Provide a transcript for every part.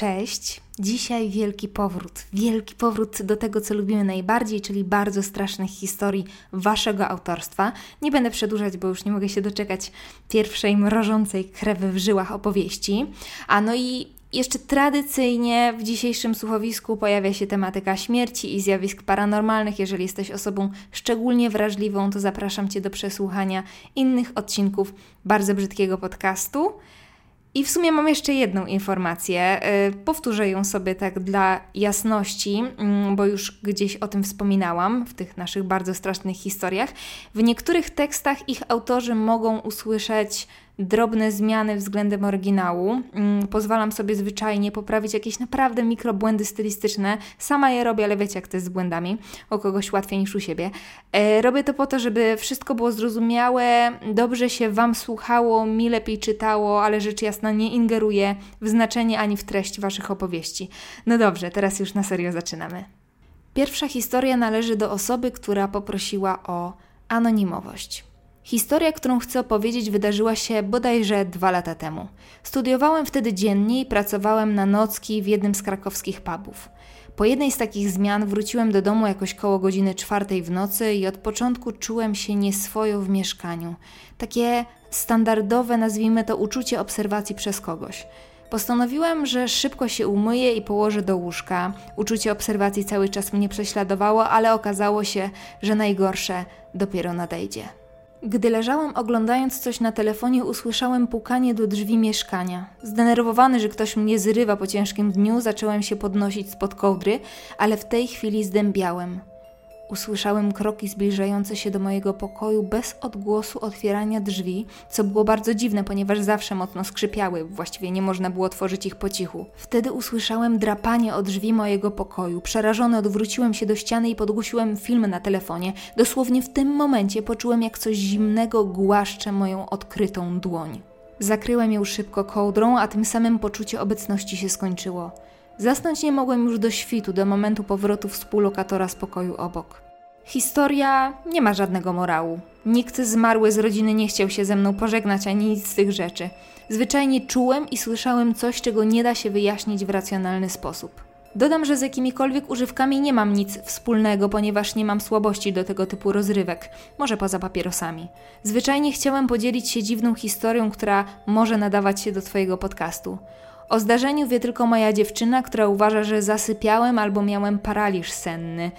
Cześć. Dzisiaj wielki powrót. Wielki powrót do tego, co lubimy najbardziej, czyli bardzo strasznych historii waszego autorstwa. Nie będę przedłużać, bo już nie mogę się doczekać pierwszej mrożącej krew w żyłach opowieści. A no i jeszcze tradycyjnie w dzisiejszym słuchowisku pojawia się tematyka śmierci i zjawisk paranormalnych. Jeżeli jesteś osobą szczególnie wrażliwą, to zapraszam Cię do przesłuchania innych odcinków bardzo brzydkiego podcastu. I w sumie mam jeszcze jedną informację. Y, powtórzę ją sobie tak dla jasności, mm, bo już gdzieś o tym wspominałam w tych naszych bardzo strasznych historiach. W niektórych tekstach ich autorzy mogą usłyszeć drobne zmiany względem oryginału. Mm, pozwalam sobie zwyczajnie poprawić jakieś naprawdę mikrobłędy stylistyczne. Sama je robię, ale wiecie jak to jest z błędami. O kogoś łatwiej niż u siebie. E, robię to po to, żeby wszystko było zrozumiałe, dobrze się Wam słuchało, mi lepiej czytało, ale rzecz jasna nie ingeruję w znaczenie ani w treść Waszych opowieści. No dobrze, teraz już na serio zaczynamy. Pierwsza historia należy do osoby, która poprosiła o anonimowość. Historia, którą chcę opowiedzieć, wydarzyła się bodajże dwa lata temu. Studiowałem wtedy dziennie i pracowałem na nocki w jednym z krakowskich pubów. Po jednej z takich zmian wróciłem do domu jakoś koło godziny czwartej w nocy i od początku czułem się nieswojo w mieszkaniu. Takie standardowe, nazwijmy to, uczucie obserwacji przez kogoś. Postanowiłem, że szybko się umyję i położę do łóżka. Uczucie obserwacji cały czas mnie prześladowało, ale okazało się, że najgorsze dopiero nadejdzie. Gdy leżałam oglądając coś na telefonie, usłyszałem pukanie do drzwi mieszkania. Zdenerwowany, że ktoś mnie zrywa po ciężkim dniu, zacząłem się podnosić spod kołdry, ale w tej chwili zdębiałem. Usłyszałem kroki zbliżające się do mojego pokoju bez odgłosu otwierania drzwi, co było bardzo dziwne, ponieważ zawsze mocno skrzypiały, właściwie nie można było otworzyć ich po cichu. Wtedy usłyszałem drapanie o drzwi mojego pokoju. Przerażony odwróciłem się do ściany i podgłosiłem film na telefonie. Dosłownie w tym momencie poczułem, jak coś zimnego głaszcze moją odkrytą dłoń. Zakryłem ją szybko kołdrą, a tym samym poczucie obecności się skończyło. Zasnąć nie mogłem już do świtu, do momentu powrotu współlokatora z pokoju obok. Historia nie ma żadnego morału. Nikt zmarły z rodziny nie chciał się ze mną pożegnać ani nic z tych rzeczy. Zwyczajnie czułem i słyszałem coś, czego nie da się wyjaśnić w racjonalny sposób. Dodam, że z jakimikolwiek używkami nie mam nic wspólnego, ponieważ nie mam słabości do tego typu rozrywek, może poza papierosami. Zwyczajnie chciałem podzielić się dziwną historią, która może nadawać się do Twojego podcastu. O zdarzeniu wie tylko moja dziewczyna, która uważa, że zasypiałem albo miałem paraliż senny.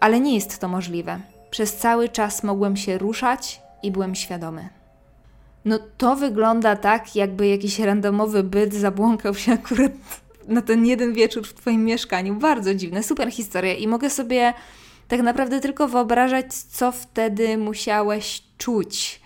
Ale nie jest to możliwe. Przez cały czas mogłem się ruszać i byłem świadomy. No to wygląda tak, jakby jakiś randomowy byt zabłąkał się akurat na ten jeden wieczór w Twoim mieszkaniu. Bardzo dziwne, super historia i mogę sobie tak naprawdę tylko wyobrażać, co wtedy musiałeś czuć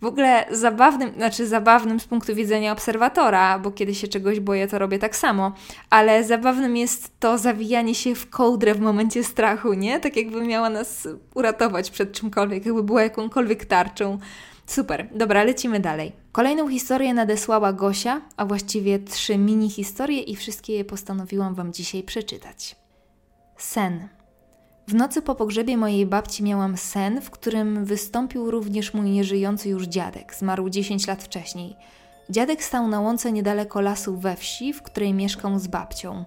w ogóle zabawnym, znaczy zabawnym z punktu widzenia obserwatora, bo kiedy się czegoś boję, to robię tak samo, ale zabawnym jest to zawijanie się w kołdrę w momencie strachu, nie? Tak jakby miała nas uratować przed czymkolwiek, jakby była jakąkolwiek tarczą. Super, dobra, lecimy dalej. Kolejną historię nadesłała Gosia, a właściwie trzy mini historie i wszystkie je postanowiłam Wam dzisiaj przeczytać. Sen. W nocy po pogrzebie mojej babci miałam sen, w którym wystąpił również mój nieżyjący już dziadek, zmarł 10 lat wcześniej. Dziadek stał na łące niedaleko lasu we wsi, w której mieszkał z babcią.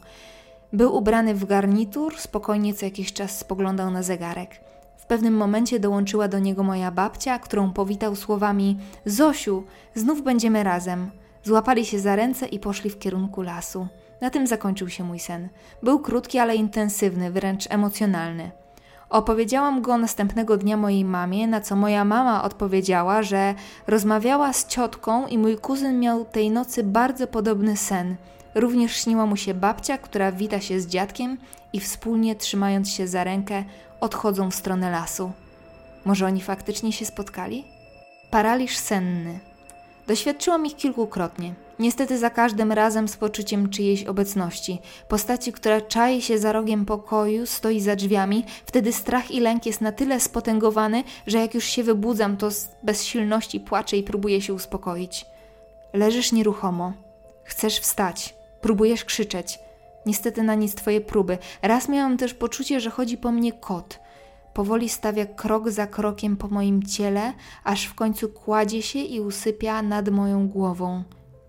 Był ubrany w garnitur, spokojnie co jakiś czas spoglądał na zegarek. W pewnym momencie dołączyła do niego moja babcia, którą powitał słowami: Zosiu, znów będziemy razem. Złapali się za ręce i poszli w kierunku lasu. Na tym zakończył się mój sen. Był krótki, ale intensywny, wręcz emocjonalny. Opowiedziałam go następnego dnia mojej mamie, na co moja mama odpowiedziała, że rozmawiała z ciotką i mój kuzyn miał tej nocy bardzo podobny sen. Również śniła mu się babcia, która wita się z dziadkiem i wspólnie trzymając się za rękę odchodzą w stronę lasu. Może oni faktycznie się spotkali? Paraliż senny. Doświadczyłam ich kilkukrotnie. Niestety za każdym razem z poczuciem czyjejś obecności. Postaci, która czai się za rogiem pokoju, stoi za drzwiami, wtedy strach i lęk jest na tyle spotęgowany, że jak już się wybudzam, to z bezsilności płaczę i próbuję się uspokoić. Leżysz nieruchomo. Chcesz wstać. Próbujesz krzyczeć. Niestety na nic twoje próby. Raz miałam też poczucie, że chodzi po mnie kot – Powoli stawia krok za krokiem po moim ciele, aż w końcu kładzie się i usypia nad moją głową.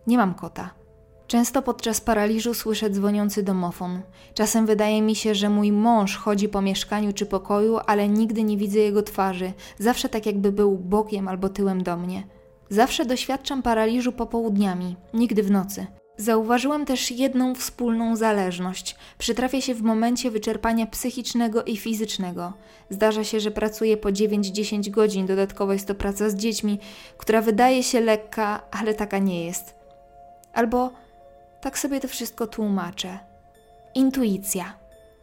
Nie mam kota. Często podczas paraliżu słyszę dzwoniący domofon. Czasem wydaje mi się, że mój mąż chodzi po mieszkaniu czy pokoju, ale nigdy nie widzę jego twarzy, zawsze tak jakby był bokiem albo tyłem do mnie. Zawsze doświadczam paraliżu popołudniami, nigdy w nocy. Zauważyłam też jedną wspólną zależność. Przytrafia się w momencie wyczerpania psychicznego i fizycznego. Zdarza się, że pracuję po 9-10 godzin, dodatkowo jest to praca z dziećmi, która wydaje się lekka, ale taka nie jest. Albo tak sobie to wszystko tłumaczę. Intuicja.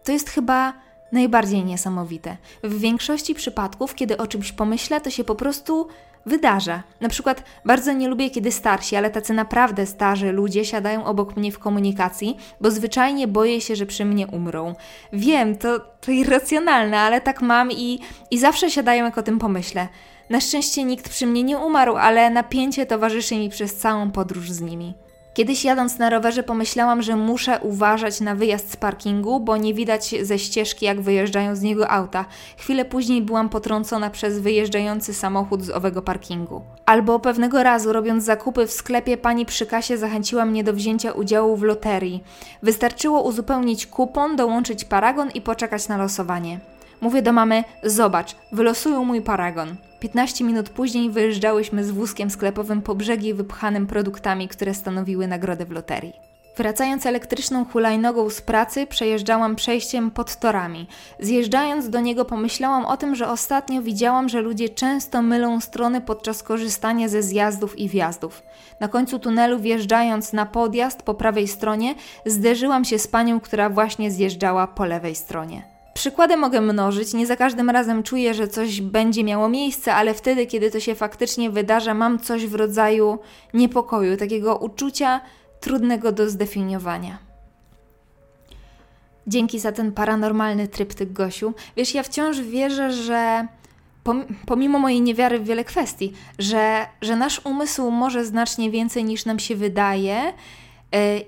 To jest chyba najbardziej niesamowite. W większości przypadków, kiedy o czymś pomyślę, to się po prostu wydarza. Na przykład bardzo nie lubię, kiedy starsi, ale tacy naprawdę starzy ludzie siadają obok mnie w komunikacji, bo zwyczajnie boję się, że przy mnie umrą. Wiem, to, to irracjonalne, ale tak mam i, i zawsze siadają, jak o tym pomyślę. Na szczęście nikt przy mnie nie umarł, ale napięcie towarzyszy mi przez całą podróż z nimi. Kiedyś jadąc na rowerze pomyślałam, że muszę uważać na wyjazd z parkingu, bo nie widać ze ścieżki, jak wyjeżdżają z niego auta. Chwilę później byłam potrącona przez wyjeżdżający samochód z owego parkingu. Albo pewnego razu, robiąc zakupy w sklepie, pani przy kasie zachęciła mnie do wzięcia udziału w loterii. Wystarczyło uzupełnić kupon, dołączyć paragon i poczekać na losowanie. Mówię do mamy: Zobacz, wylosują mój paragon. 15 minut później wyjeżdżałyśmy z wózkiem sklepowym po brzegi wypchanym produktami, które stanowiły nagrodę w loterii. Wracając elektryczną hulajnogą z pracy, przejeżdżałam przejściem pod torami. Zjeżdżając do niego, pomyślałam o tym, że ostatnio widziałam, że ludzie często mylą strony podczas korzystania ze zjazdów i wjazdów. Na końcu tunelu, wjeżdżając na podjazd po prawej stronie, zderzyłam się z panią, która właśnie zjeżdżała po lewej stronie. Przykłady mogę mnożyć, nie za każdym razem czuję, że coś będzie miało miejsce, ale wtedy, kiedy to się faktycznie wydarza, mam coś w rodzaju niepokoju, takiego uczucia trudnego do zdefiniowania. Dzięki za ten paranormalny tryptyk, Gosiu. Wiesz, ja wciąż wierzę, że pomimo mojej niewiary w wiele kwestii, że, że nasz umysł może znacznie więcej niż nam się wydaje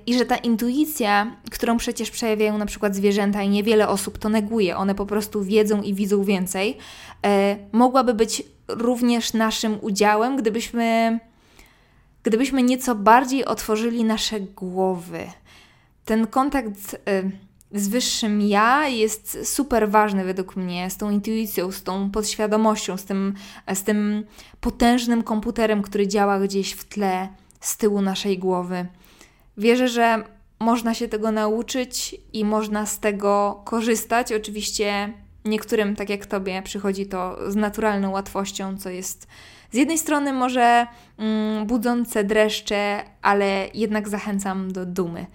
I że ta intuicja, którą przecież przejawiają na przykład zwierzęta i niewiele osób to neguje, one po prostu wiedzą i widzą więcej, e, mogłaby być również naszym udziałem, gdybyśmy, gdybyśmy nieco bardziej otworzyli nasze głowy. Ten kontakt e, z wyższym ja jest super ważny według mnie, z tą intuicją, z tą podświadomością, z tym, z tym potężnym komputerem, który działa gdzieś w tle z tyłu naszej głowy. Wierzę, że można się tego nauczyć i można z tego korzystać. Oczywiście niektórym, tak jak Tobie, przychodzi to z naturalną łatwością, co jest z jednej strony może mm, budzące dreszcze, ale jednak zachęcam do dumy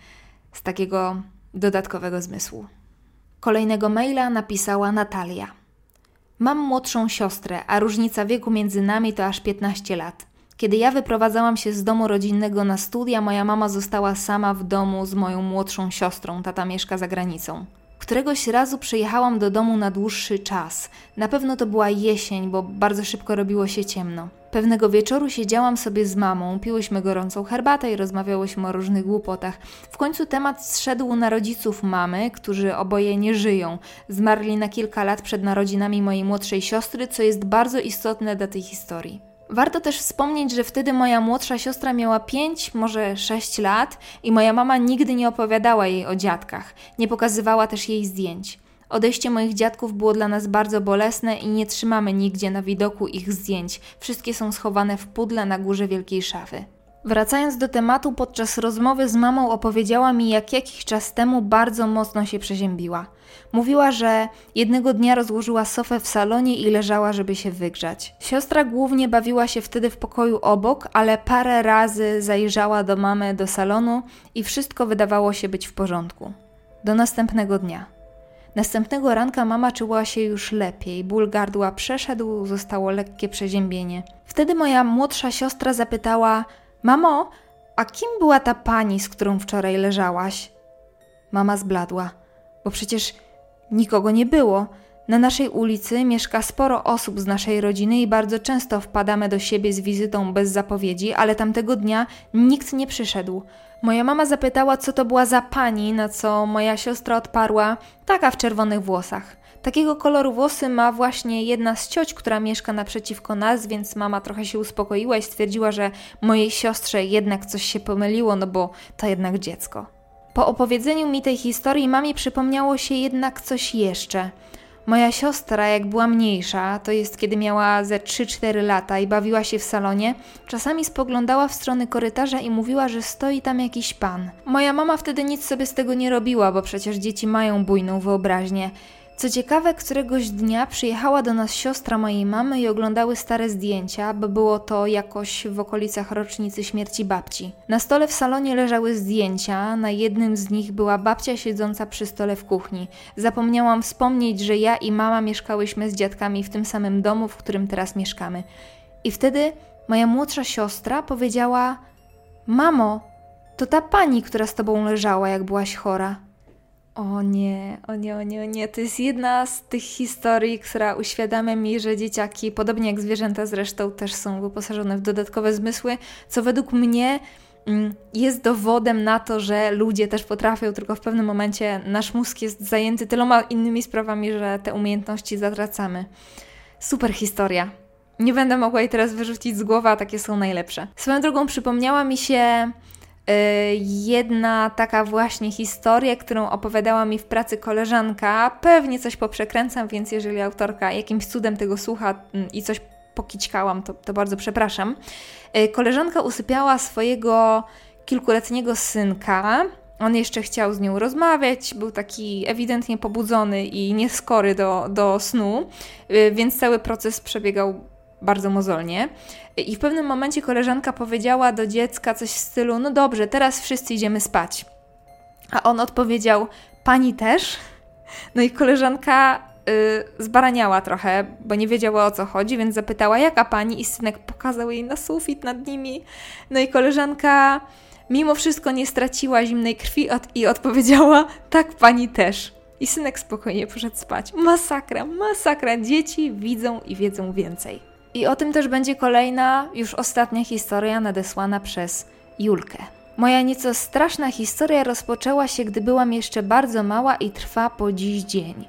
z takiego dodatkowego zmysłu. Kolejnego maila napisała Natalia. Mam młodszą siostrę, a różnica wieku między nami to aż 15 lat. Kiedy ja wyprowadzałam się z domu rodzinnego na studia, moja mama została sama w domu z moją młodszą siostrą, tata mieszka za granicą. Któregoś razu przyjechałam do domu na dłuższy czas. Na pewno to była jesień, bo bardzo szybko robiło się ciemno. Pewnego wieczoru siedziałam sobie z mamą, piłyśmy gorącą herbatę i rozmawiałyśmy o różnych głupotach. W końcu temat zszedł na rodziców mamy, którzy oboje nie żyją. Zmarli na kilka lat przed narodzinami mojej młodszej siostry, co jest bardzo istotne dla tej historii. Warto też wspomnieć, że wtedy moja młodsza siostra miała 5, może 6 lat i moja mama nigdy nie opowiadała jej o dziadkach, nie pokazywała też jej zdjęć. Odejście moich dziadków było dla nas bardzo bolesne i nie trzymamy nigdzie na widoku ich zdjęć. Wszystkie są schowane w pudle na górze wielkiej szafy. Wracając do tematu, podczas rozmowy z mamą opowiedziała mi, jak jakiś czas temu bardzo mocno się przeziębiła. Mówiła, że jednego dnia rozłożyła sofę w salonie i leżała, żeby się wygrzać. Siostra głównie bawiła się wtedy w pokoju obok, ale parę razy zajrzała do mamy do salonu i wszystko wydawało się być w porządku. Do następnego dnia. Następnego ranka mama czuła się już lepiej, ból gardła przeszedł, zostało lekkie przeziębienie. Wtedy moja młodsza siostra zapytała: Mamo, a kim była ta pani, z którą wczoraj leżałaś? Mama zbladła, bo przecież nikogo nie było. Na naszej ulicy mieszka sporo osób z naszej rodziny i bardzo często wpadamy do siebie z wizytą bez zapowiedzi, ale tamtego dnia nikt nie przyszedł. Moja mama zapytała, co to była za pani, na co moja siostra odparła: taka w czerwonych włosach. Takiego koloru włosy ma właśnie jedna z cioć, która mieszka naprzeciwko nas, więc mama trochę się uspokoiła i stwierdziła, że mojej siostrze jednak coś się pomyliło, no bo to jednak dziecko. Po opowiedzeniu mi tej historii mamie przypomniało się jednak coś jeszcze – Moja siostra, jak była mniejsza, to jest kiedy miała ze 3-4 lata i bawiła się w salonie, czasami spoglądała w stronę korytarza i mówiła, że stoi tam jakiś pan. Moja mama wtedy nic sobie z tego nie robiła, bo przecież dzieci mają bujną wyobraźnię. Co ciekawe, któregoś dnia przyjechała do nas siostra mojej mamy i oglądały stare zdjęcia, bo było to jakoś w okolicach rocznicy śmierci babci. Na stole w salonie leżały zdjęcia, na jednym z nich była babcia siedząca przy stole w kuchni. Zapomniałam wspomnieć, że ja i mama mieszkałyśmy z dziadkami w tym samym domu, w którym teraz mieszkamy. I wtedy moja młodsza siostra powiedziała: Mamo, to ta pani, która z tobą leżała, jak byłaś chora. O nie, o nie, o nie, o nie. To jest jedna z tych historii, która uświadamia mi, że dzieciaki, podobnie jak zwierzęta zresztą, też są wyposażone w dodatkowe zmysły, co według mnie mm, jest dowodem na to, że ludzie też potrafią, tylko w pewnym momencie nasz mózg jest zajęty tyloma innymi sprawami, że te umiejętności zatracamy. Super historia. Nie będę mogła jej teraz wyrzucić z głowy, a takie są najlepsze. Swoją drogą przypomniała mi się jedna taka właśnie historia, którą opowiadała mi w pracy koleżanka. Pewnie coś poprzekręcam, więc jeżeli autorka jakimś cudem tego słucha mm, i coś pokićkałam, to, to bardzo przepraszam. Y, koleżanka usypiała swojego kilkuletniego synka. On jeszcze chciał z nią rozmawiać, był taki ewidentnie pobudzony i nieskory do, do snu, y, więc cały proces przebiegał bardzo mozolnie. I w pewnym momencie koleżanka powiedziała do dziecka coś w stylu: No dobrze, teraz wszyscy idziemy spać. A on odpowiedział: Pani też? No i koleżanka yy, zbaraniała trochę, bo nie wiedziała o co chodzi, więc zapytała: Jaka pani? I synek pokazał jej na sufit nad nimi. No i koleżanka mimo wszystko nie straciła zimnej krwi od i odpowiedziała: Tak, pani też. I synek spokojnie poszedł spać. Masakra, masakra. Dzieci widzą i wiedzą więcej. I o tym też będzie kolejna, już ostatnia historia nadesłana przez Julkę. Moja nieco straszna historia rozpoczęła się, gdy byłam jeszcze bardzo mała i trwa po dziś dzień.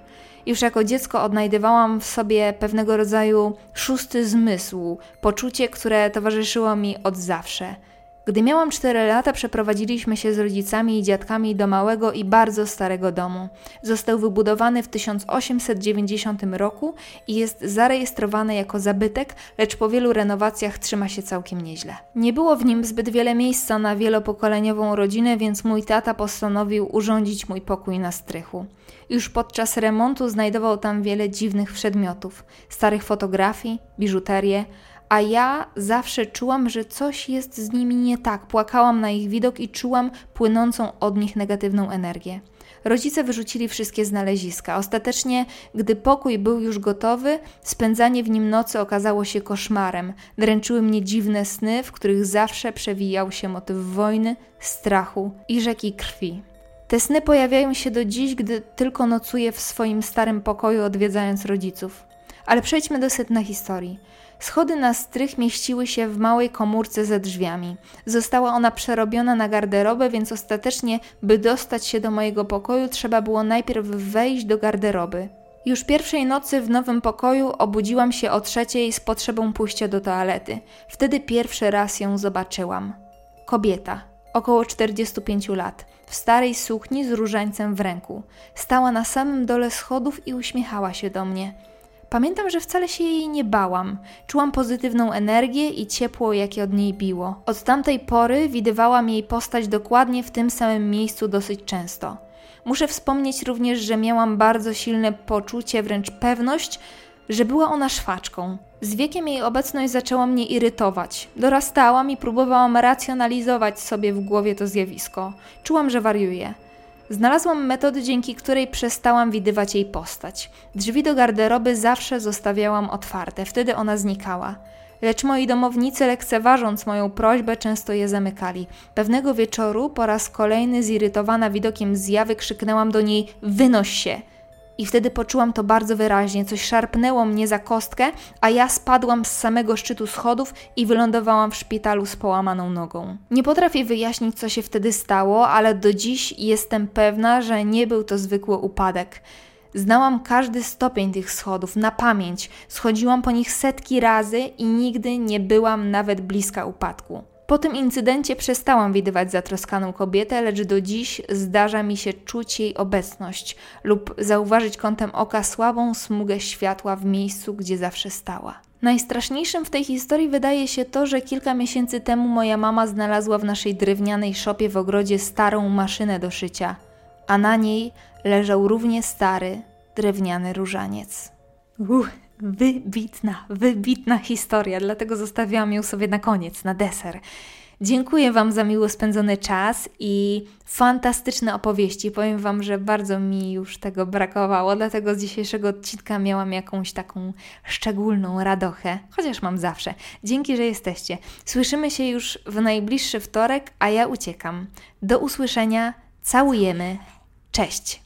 Już jako dziecko odnajdywałam w sobie pewnego rodzaju szósty zmysł, poczucie, które towarzyszyło mi od zawsze – gdy miałam 4 lata, przeprowadziliśmy się z rodzicami i dziadkami do małego i bardzo starego domu. Został wybudowany w 1890 roku i jest zarejestrowany jako zabytek, lecz po wielu renowacjach trzyma się całkiem nieźle. Nie było w nim zbyt wiele miejsca na wielopokoleniową rodzinę, więc mój tata postanowił urządzić mój pokój na strychu. Już podczas remontu znajdował tam wiele dziwnych przedmiotów, starych fotografii, biżuterię, a ja zawsze czułam, że coś jest z nimi nie tak. Płakałam na ich widok i czułam płynącą od nich negatywną energię. Rodzice wyrzucili wszystkie znaleziska. Ostatecznie, gdy pokój był już gotowy, spędzanie w nim nocy okazało się koszmarem. Dręczyły mnie dziwne sny, w których zawsze przewijał się motyw wojny, strachu i rzeki krwi. Te sny pojawiają się do dziś, gdy tylko nocuję w swoim starym pokoju, odwiedzając rodziców. Ale przejdźmy do sedna historii. Schody na strych mieściły się w małej komórce ze drzwiami. Została ona przerobiona na garderobę, więc ostatecznie, by dostać się do mojego pokoju, trzeba było najpierw wejść do garderoby. Już pierwszej nocy w nowym pokoju obudziłam się o trzeciej z potrzebą pójścia do toalety. Wtedy pierwszy raz ją zobaczyłam. Kobieta, około 45 lat, w starej sukni z różańcem w ręku. Stała na samym dole schodów i uśmiechała się do mnie. Pamiętam, że wcale się jej nie bałam. Czułam pozytywną energię i ciepło, jakie od niej biło. Od tamtej pory widywałam jej postać dokładnie w tym samym miejscu dosyć często. Muszę wspomnieć również, że miałam bardzo silne poczucie, wręcz pewność, że była ona szwaczką. Z wiekiem jej obecność zaczęła mnie irytować. Dorastałam i próbowałam racjonalizować sobie w głowie to zjawisko. Czułam, że wariuję. Znalazłam metodę, dzięki której przestałam widywać jej postać. Drzwi do garderoby zawsze zostawiałam otwarte, wtedy ona znikała. Lecz moi domownicy, lekceważąc moją prośbę, często je zamykali. Pewnego wieczoru, po raz kolejny zirytowana widokiem zjawy, krzyknęłam do niej: Wynoś się! I wtedy poczułam to bardzo wyraźnie. Coś szarpnęło mnie za kostkę, a ja spadłam z samego szczytu schodów i wylądowałam w szpitalu z połamaną nogą. Nie potrafię wyjaśnić, co się wtedy stało, ale do dziś jestem pewna, że nie był to zwykły upadek. Znałam każdy stopień tych schodów na pamięć, schodziłam po nich setki razy i nigdy nie byłam nawet bliska upadku. Po tym incydencie przestałam widywać zatroskaną kobietę, lecz do dziś zdarza mi się czuć jej obecność lub zauważyć kątem oka słabą smugę światła w miejscu, gdzie zawsze stała. Najstraszniejszym w tej historii wydaje się to, że kilka miesięcy temu moja mama znalazła w naszej drewnianej szopie w ogrodzie starą maszynę do szycia, a na niej leżał równie stary, drewniany różaniec. Uh, wybitna, wybitna historia, dlatego zostawiłam ją sobie na koniec, na deser. Dziękuję Wam za miło spędzony czas i fantastyczne opowieści. Powiem Wam, że bardzo mi już tego brakowało, dlatego z dzisiejszego odcinka miałam jakąś taką szczególną radochę, chociaż mam zawsze. Dzięki, że jesteście. Słyszymy się już w najbliższy wtorek, a ja uciekam. Do usłyszenia, całujemy. Cześć!